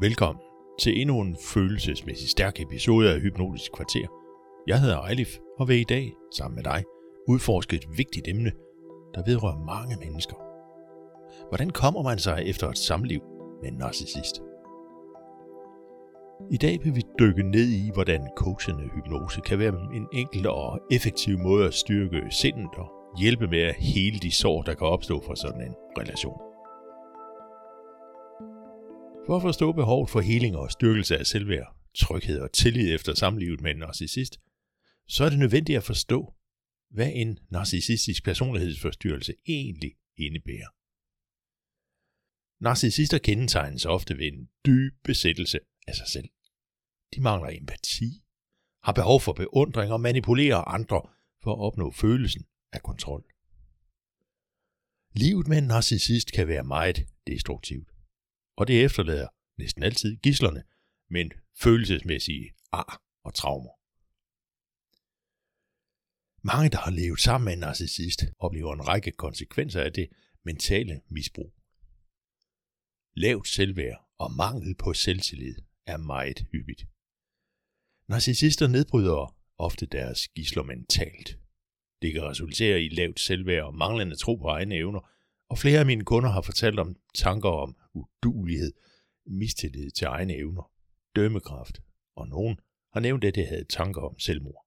Velkommen til endnu en følelsesmæssig stærk episode af Hypnotisk Kvarter. Jeg hedder Eilif og vil i dag, sammen med dig, udforske et vigtigt emne, der vedrører mange mennesker. Hvordan kommer man sig efter et samliv med en narcissist? I dag vil vi dykke ned i, hvordan coachende hypnose kan være en enkel og effektiv måde at styrke sindet og hjælpe med at hele de sår, der kan opstå fra sådan en relation. For at forstå behovet for heling og styrkelse af selvværd, tryghed og tillid efter samlivet med en narcissist, så er det nødvendigt at forstå, hvad en narcissistisk personlighedsforstyrrelse egentlig indebærer. Narcissister kendetegnes ofte ved en dyb besættelse af sig selv. De mangler empati, har behov for beundring og manipulerer andre for at opnå følelsen af kontrol. Livet med en narcissist kan være meget destruktivt og det efterlader næsten altid gislerne, men følelsesmæssige ar og traumer. Mange, der har levet sammen med en narcissist, oplever en række konsekvenser af det mentale misbrug. Lavt selvværd og mangel på selvtillid er meget hyppigt. Narcissister nedbryder ofte deres gisler mentalt. Det kan resultere i lavt selvværd og manglende tro på egne evner, og flere af mine kunder har fortalt om tanker om udulighed, mistillid til egne evner, dømmekraft, og nogen har nævnt, at det havde tanker om selvmord.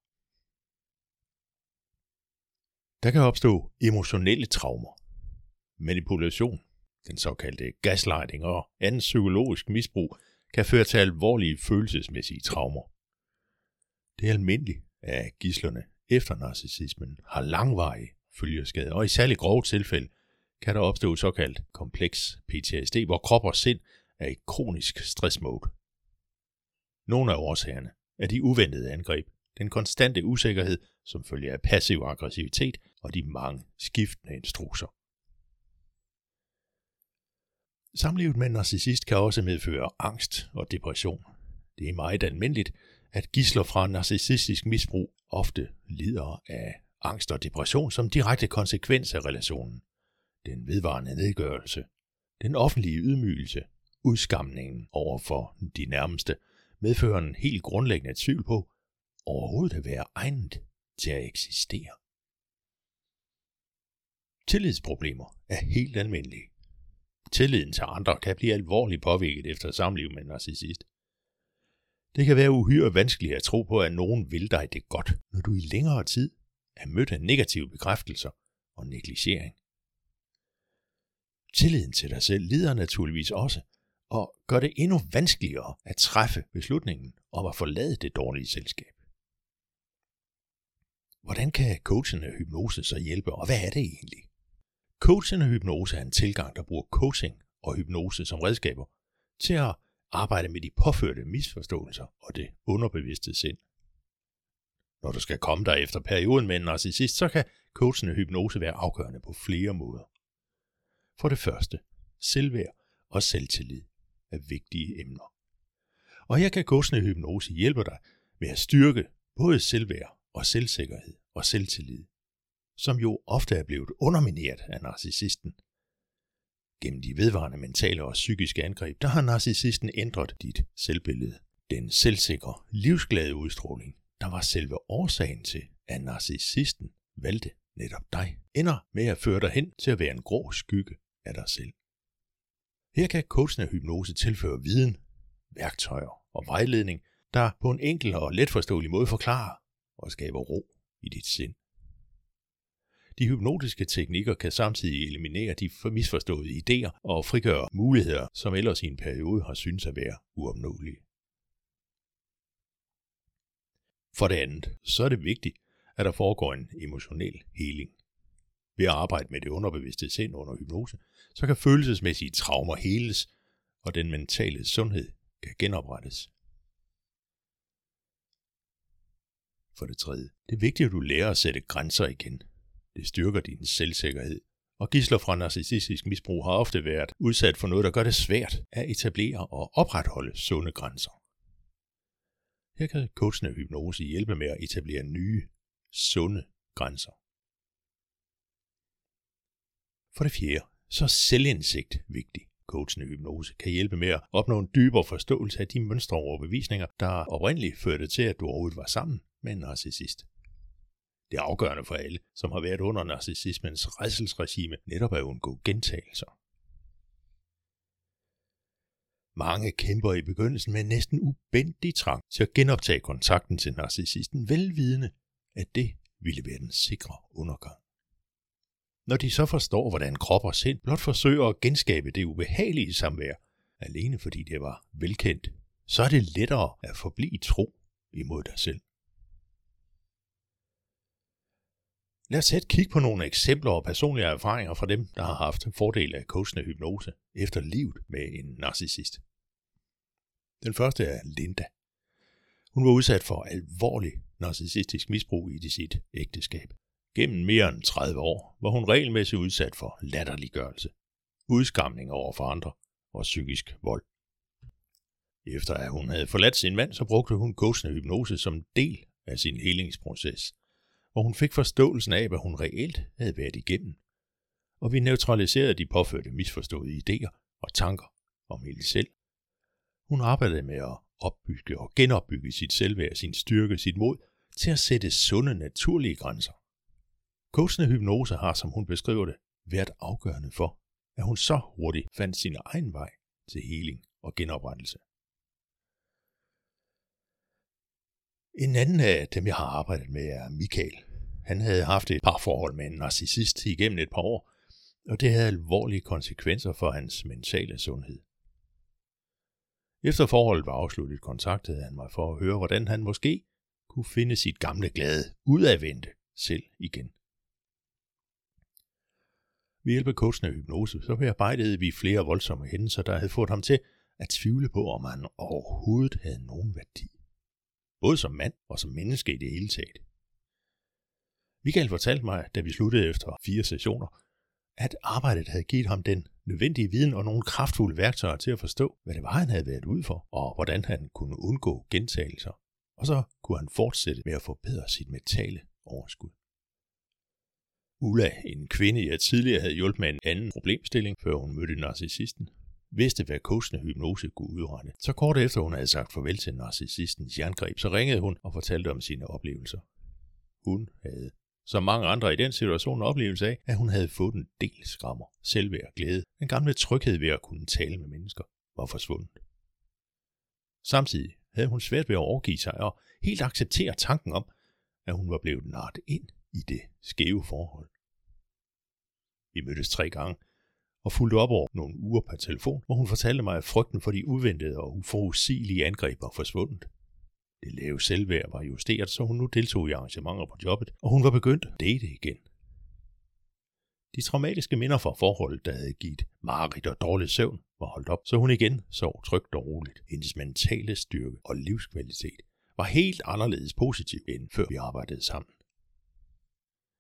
Der kan opstå emotionelle traumer, manipulation, den såkaldte gaslighting og anden psykologisk misbrug kan føre til alvorlige følelsesmæssige traumer. Det er almindeligt, at gislerne efter narcissismen har langvarige følgeskader, og i særlig grove tilfælde kan der opstå såkaldt kompleks PTSD, hvor krop og sind er i kronisk stressmode. Nogle af årsagerne er de uventede angreb, den konstante usikkerhed, som følger af passiv aggressivitet og de mange skiftende instrukser. Samlivet med en narcissist kan også medføre angst og depression. Det er meget almindeligt, at gisler fra narcissistisk misbrug ofte lider af angst og depression som direkte konsekvens af relationen den vedvarende nedgørelse, den offentlige ydmygelse, udskamningen over for de nærmeste, medfører en helt grundlæggende tvivl på overhovedet at være egnet til at eksistere. Tillidsproblemer er helt almindelige. Tilliden til andre kan blive alvorligt påvirket efter samliv med en narcissist. Det kan være uhyre vanskeligt at tro på, at nogen vil dig det godt, når du i længere tid er mødt af negative bekræftelser og negligering. Tilliden til dig selv lider naturligvis også, og gør det endnu vanskeligere at træffe beslutningen om at forlade det dårlige selskab. Hvordan kan coachende hypnose så hjælpe, og hvad er det egentlig? Coachende hypnose er en tilgang, der bruger coaching og hypnose som redskaber til at arbejde med de påførte misforståelser og det underbevidste sind. Når du skal komme dig efter perioden med en narcissist, så kan coachende hypnose være afgørende på flere måder. For det første, selvværd og selvtillid er vigtige emner. Og her kan gåsende hypnose hjælpe dig med at styrke både selvværd og selvsikkerhed og selvtillid, som jo ofte er blevet undermineret af narcissisten. Gennem de vedvarende mentale og psykiske angreb, der har narcissisten ændret dit selvbillede. Den selvsikre, livsglade udstråling, der var selve årsagen til, at narcissisten valgte netop dig, ender med at føre dig hen til at være en grå skygge af dig selv. Her kan coachen af hypnose tilføre viden, værktøjer og vejledning, der på en enkel og letforståelig måde forklarer og skaber ro i dit sind. De hypnotiske teknikker kan samtidig eliminere de misforståede idéer og frigøre muligheder, som ellers i en periode har syntes at være uopnåelige. For det andet, så er det vigtigt, at der foregår en emotionel heling. Ved at arbejde med det underbevidste sind under hypnose, så kan følelsesmæssige traumer heles, og den mentale sundhed kan genoprettes. For det tredje, det er vigtigt, at du lærer at sætte grænser igen. Det styrker din selvsikkerhed. Og gisler fra narcissistisk misbrug har ofte været udsat for noget, der gør det svært at etablere og opretholde sunde grænser. Her kan coachende hypnose hjælpe med at etablere nye, sunde grænser. For det fjerde, så er selvindsigt vigtig. Coachende hypnose kan hjælpe med at opnå en dybere forståelse af de mønstre og overbevisninger, der oprindeligt førte til, at du overhovedet var sammen med en narcissist. Det er afgørende for alle, som har været under narcissismens redselsregime, netop at undgå gentagelser. Mange kæmper i begyndelsen med en næsten ubendig trang til at genoptage kontakten til narcissisten, velvidende, at det ville være den sikre undergang. Når de så forstår, hvordan krop og sind blot forsøger at genskabe det ubehagelige samvær, alene fordi det var velkendt, så er det lettere at forblive tro imod dig selv. Lad os sætte kig på nogle eksempler og personlige erfaringer fra dem, der har haft fordel af coachende hypnose efter livet med en narcissist. Den første er Linda. Hun var udsat for alvorlig narcissistisk misbrug i sit ægteskab. Gennem mere end 30 år var hun regelmæssigt udsat for latterliggørelse, udskamning over for andre og psykisk vold. Efter at hun havde forladt sin mand, så brugte hun coachende hypnose som del af sin helingsproces, hvor hun fik forståelsen af, hvad hun reelt havde været igennem. Og vi neutraliserede de påførte misforståede idéer og tanker om hende selv. Hun arbejdede med at opbygge og genopbygge sit selvværd, sin styrke, sit mod, til at sætte sunde, naturlige grænser. Coachende hypnose har, som hun beskriver det, været afgørende for, at hun så hurtigt fandt sin egen vej til heling og genoprettelse. En anden af dem, jeg har arbejdet med, er Michael. Han havde haft et par forhold med en narcissist igennem et par år, og det havde alvorlige konsekvenser for hans mentale sundhed. Efter forholdet var afsluttet, kontaktede han mig for at høre, hvordan han måske kunne finde sit gamle glade udadvendte selv igen. Ved hjælp af coachende hypnose, så bearbejdede vi flere voldsomme hændelser, der havde fået ham til at tvivle på, om han overhovedet havde nogen værdi. Både som mand og som menneske i det hele taget. Michael fortalte mig, da vi sluttede efter fire sessioner, at arbejdet havde givet ham den nødvendige viden og nogle kraftfulde værktøjer til at forstå, hvad det var, han havde været ud for, og hvordan han kunne undgå gentagelser. Og så kunne han fortsætte med at forbedre sit mentale overskud. Ulla, en kvinde, jeg tidligere havde hjulpet med en anden problemstilling, før hun mødte narcissisten, vidste, hvad coachende hypnose kunne udrette. Så kort efter hun havde sagt farvel til narcissistens jerngreb, så ringede hun og fortalte om sine oplevelser. Hun havde som mange andre i den situation oplevelse af, at hun havde fået en del skrammer, selvværd, glæde. Den gamle tryghed ved at kunne tale med mennesker var forsvundet. Samtidig havde hun svært ved at overgive sig og helt acceptere tanken om, at hun var blevet nart ind i det skæve forhold. Vi mødtes tre gange og fulgte op over nogle uger per telefon, hvor hun fortalte mig, at frygten for de uventede og uforudsigelige angreb var forsvundet. Det lave selvværd var justeret, så hun nu deltog i arrangementer på jobbet, og hun var begyndt at date igen. De traumatiske minder fra forholdet, der havde givet mareridt og dårlig søvn, var holdt op, så hun igen sov trygt og roligt. Hendes mentale styrke og livskvalitet var helt anderledes positiv, end før vi arbejdede sammen.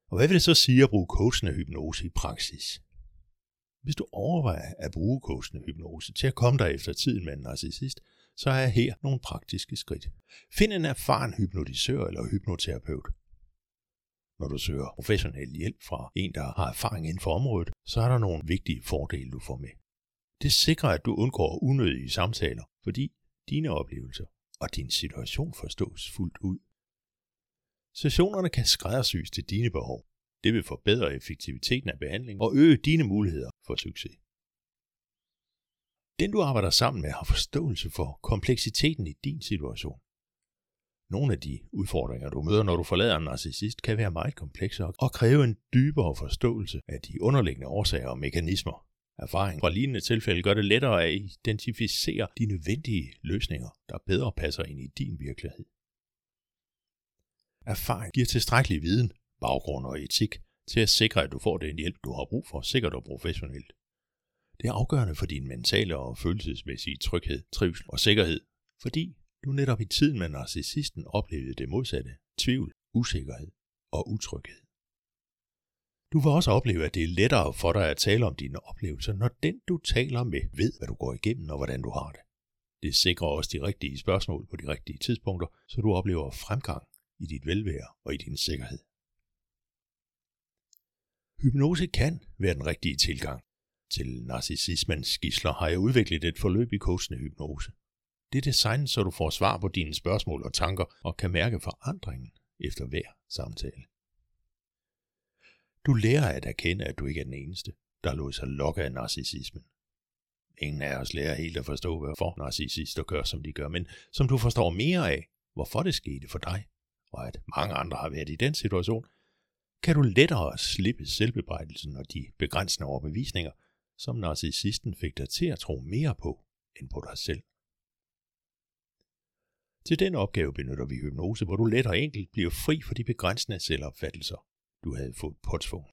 Og hvad vil det så sige at bruge coachende hypnose i praksis? Hvis du overvejer at bruge coachende hypnose til at komme dig efter tiden med en narcissist, så er her nogle praktiske skridt. Find en erfaren hypnotisør eller hypnoterapeut. Når du søger professionel hjælp fra en, der har erfaring inden for området, så er der nogle vigtige fordele, du får med. Det sikrer, at du undgår unødige samtaler, fordi dine oplevelser og din situation forstås fuldt ud. Sessionerne kan skræddersys til dine behov. Det vil forbedre effektiviteten af behandling og øge dine muligheder for succes. Den du arbejder sammen med har forståelse for kompleksiteten i din situation. Nogle af de udfordringer, du møder, når du forlader en narcissist, kan være meget komplekse og kræve en dybere forståelse af de underliggende årsager og mekanismer. Erfaring fra lignende tilfælde gør det lettere at identificere de nødvendige løsninger, der bedre passer ind i din virkelighed. Erfaring giver tilstrækkelig viden, baggrund og etik til at sikre, at du får den hjælp, du har brug for, sikkert og professionelt. Det er afgørende for din mentale og følelsesmæssige tryghed, trivsel og sikkerhed, fordi du netop i tiden med narcissisten oplevede det modsatte, tvivl, usikkerhed og utryghed. Du vil også opleve, at det er lettere for dig at tale om dine oplevelser, når den du taler med ved, hvad du går igennem og hvordan du har det. Det sikrer også de rigtige spørgsmål på de rigtige tidspunkter, så du oplever fremgang i dit velvære og i din sikkerhed. Hypnose kan være den rigtige tilgang Til narcissismens gisler har jeg udviklet et forløb i coachende hypnose. Det er designet, så du får svar på dine spørgsmål og tanker og kan mærke forandringen efter hver samtale. Du lærer at erkende, at du ikke er den eneste, der lod sig lokke af narcissismen. Ingen af os lærer helt at forstå, hvorfor narcissister gør, som de gør, men som du forstår mere af, hvorfor det skete for dig, og at mange andre har været i den situation, kan du lettere slippe selvbebrejdelsen og de begrænsende overbevisninger, som narcissisten fik dig til at tro mere på end på dig selv. Til den opgave benytter vi hypnose, hvor du let og enkelt bliver fri for de begrænsende selvopfattelser, du havde fået påtvunget.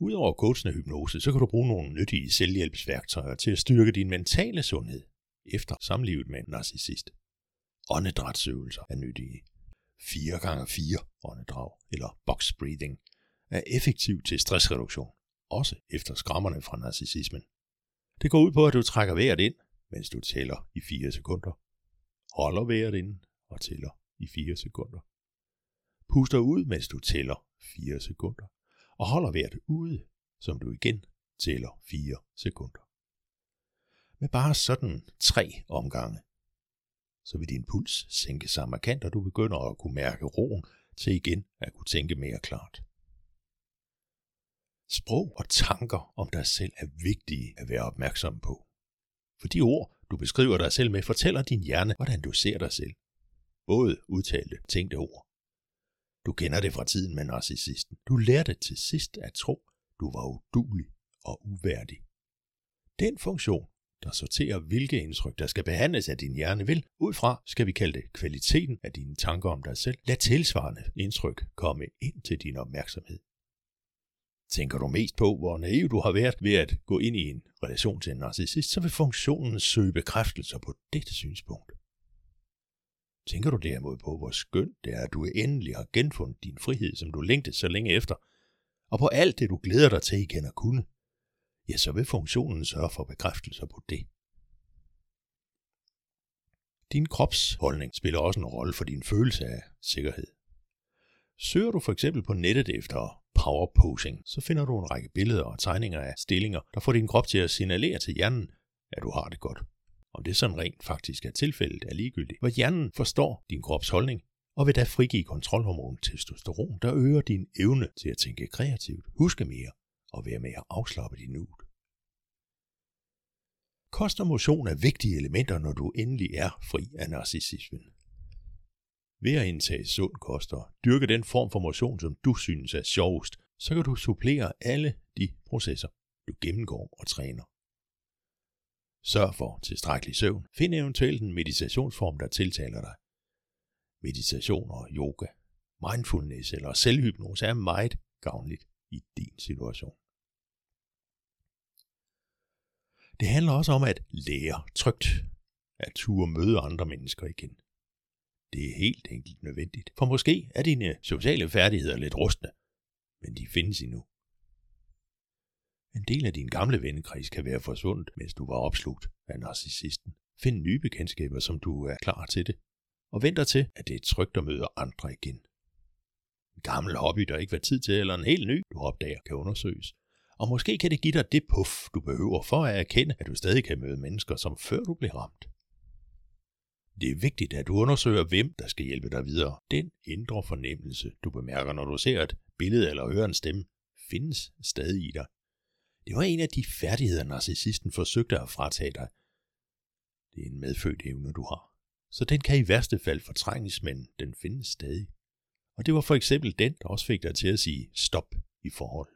Udover coachende hypnose, så kan du bruge nogle nyttige selvhjælpsværktøjer til at styrke din mentale sundhed efter samlivet med en narcissist. Åndedrætsøvelser er nyttige. 4x4 åndedrag eller box breathing er effektiv til stressreduktion, også efter skrammerne fra narcissismen. Det går ud på, at du trækker vejret ind, mens du tæller i 4 sekunder, holder vejret ind og tæller i 4 sekunder. Puster ud, mens du tæller 4 sekunder, og holder vejret ude, som du igen tæller 4 sekunder. Med bare sådan tre omgange, så vil din puls sænke sig markant, og du begynder at kunne mærke roen til igen at kunne tænke mere klart. Sprog og tanker om dig selv er vigtige at være opmærksom på. For de ord, du beskriver dig selv med, fortæller din hjerne, hvordan du ser dig selv. Både udtalte, tænkte ord. Du kender det fra tiden med narcissisten. Du lærte til sidst at tro, du var udulig og uværdig. Den funktion, der sorterer, hvilke indtryk, der skal behandles af din hjerne, vil ud fra, skal vi kalde det, kvaliteten af dine tanker om dig selv, lad tilsvarende indtryk komme ind til din opmærksomhed. Tænker du mest på, hvor naiv du har været ved at gå ind i en relation til en narcissist, så vil funktionen søge bekræftelser på dette synspunkt. Tænker du derimod på, hvor skønt det er, at du endelig har genfundet din frihed, som du længte så længe efter, og på alt det, du glæder dig til igen at kunne, ja, så vil funktionen sørge for bekræftelser på det. Din kropsholdning spiller også en rolle for din følelse af sikkerhed. Søger du for eksempel på nettet efter power posing, så finder du en række billeder og tegninger af stillinger, der får din krop til at signalere til hjernen, at du har det godt. Om det sådan rent faktisk er tilfældet, er ligegyldigt. Hvor hjernen forstår din krops holdning, og vil da frigive kontrolhormon testosteron, der øger din evne til at tænke kreativt, huske mere og være mere afslappet i nuet. Kost og motion er vigtige elementer, når du endelig er fri af narcissismen. Ved at indtage sund kost og dyrke den form for motion, som du synes er sjovest, så kan du supplere alle de processer, du gennemgår og træner. Sørg for tilstrækkelig søvn. Find eventuelt en meditationsform, der tiltaler dig. Meditation og yoga, mindfulness eller selvhypnose er meget gavnligt i din situation. Det handler også om at lære trygt, at turde møde andre mennesker igen. Det er helt enkelt nødvendigt, for måske er dine sociale færdigheder lidt rustne, men de findes endnu. En del af din gamle vennekreds kan være forsvundet, mens du var opslugt af narcissisten. Find nye bekendtskaber, som du er klar til det, og vent dig til, at det er trygt at møde andre igen. En gammel hobby, der ikke var tid til, eller en helt ny, du opdager, kan undersøges. Og måske kan det give dig det puff, du behøver for at erkende, at du stadig kan møde mennesker, som før du blev ramt. Det er vigtigt, at du undersøger, hvem der skal hjælpe dig videre. Den indre fornemmelse, du bemærker, når du ser et billede eller hører en stemme, findes stadig i dig. Det var en af de færdigheder, narcissisten forsøgte at fratage dig. Det er en medfødt evne, du har. Så den kan i værste fald fortrænges, men den findes stadig. Og det var for eksempel den, der også fik dig til at sige stop i forhold.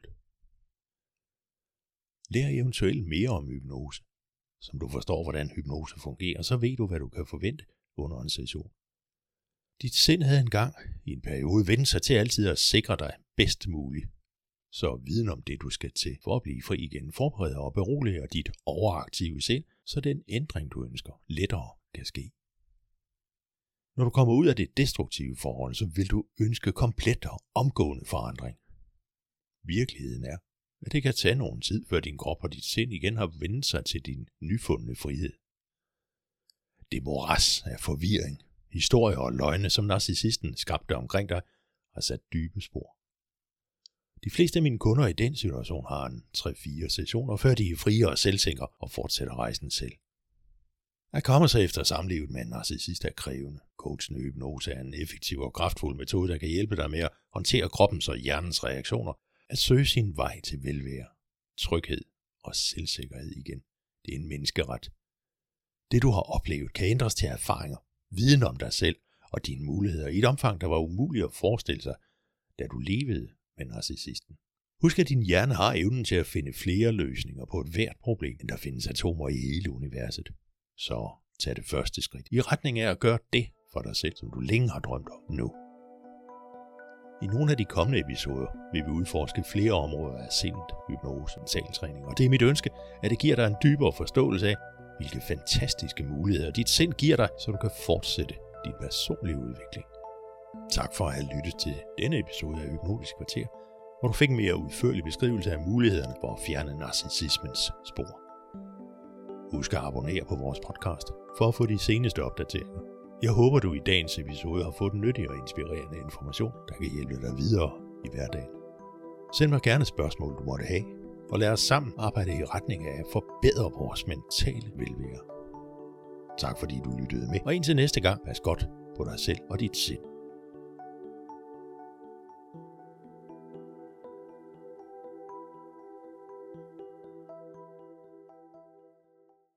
Lær eventuelt mere om hypnose. Som du forstår, hvordan hypnose fungerer, så ved du, hvad du kan forvente under en session. Dit sind havde engang i en periode vendt sig til altid at sikre dig bedst muligt. Så viden om det, du skal til for at blive fri igen, forbereder og beroliger dit overaktive sind, så den ændring, du ønsker, lettere kan ske. Når du kommer ud af det destruktive forhold, så vil du ønske komplet og omgående forandring. Virkeligheden er, at det kan tage nogen tid, før din krop og dit sind igen har vendt sig til din nyfundne frihed. Det moras af forvirring, historier og løgne, som narcissisten skabte omkring dig, har sat dybe spor. De fleste af mine kunder i den situation har en 3-4 sessioner, før de er frie og selvsikre og fortsætter rejsen selv. At komme sig efter samlivet med en narcissist er krævende. Coachen hypnose er en effektiv og kraftfuld metode, der kan hjælpe dig med at håndtere kroppens og hjernens reaktioner, at søge sin vej til velvære, tryghed og selvsikkerhed igen. Det er en menneskeret. Det du har oplevet kan ændres til erfaringer, viden om dig selv og dine muligheder i et omfang, der var umuligt at forestille sig, da du levede med narcissisten. Husk, at din hjerne har evnen til at finde flere løsninger på et hvert problem, end der findes atomer i hele universet. Så tag det første skridt i retning af at gøre det for dig selv, som du længe har drømt om nu. I nogle af de kommende episoder vil vi udforske flere områder af sind, hypnose, mentaltræning, og det er mit ønske, at det giver dig en dybere forståelse af, hvilke fantastiske muligheder dit sind giver dig, så du kan fortsætte din personlige udvikling. Tak for at have lyttet til denne episode af Hypnotisk Kvarter, hvor du fik en mere udførlig beskrivelse af mulighederne for at fjerne narcissismens spor. Husk at abonnere på vores podcast for at få de seneste opdateringer. Jeg håber, du i dagens episode har fået nyttig og inspirerende information, der kan hjælpe dig videre i hverdagen. Send mig gerne spørgsmål, du måtte have, og lad os sammen arbejde i retning af at forbedre vores mentale velvære. Tak fordi du lyttede med, og indtil næste gang, pas godt på dig selv og dit sind.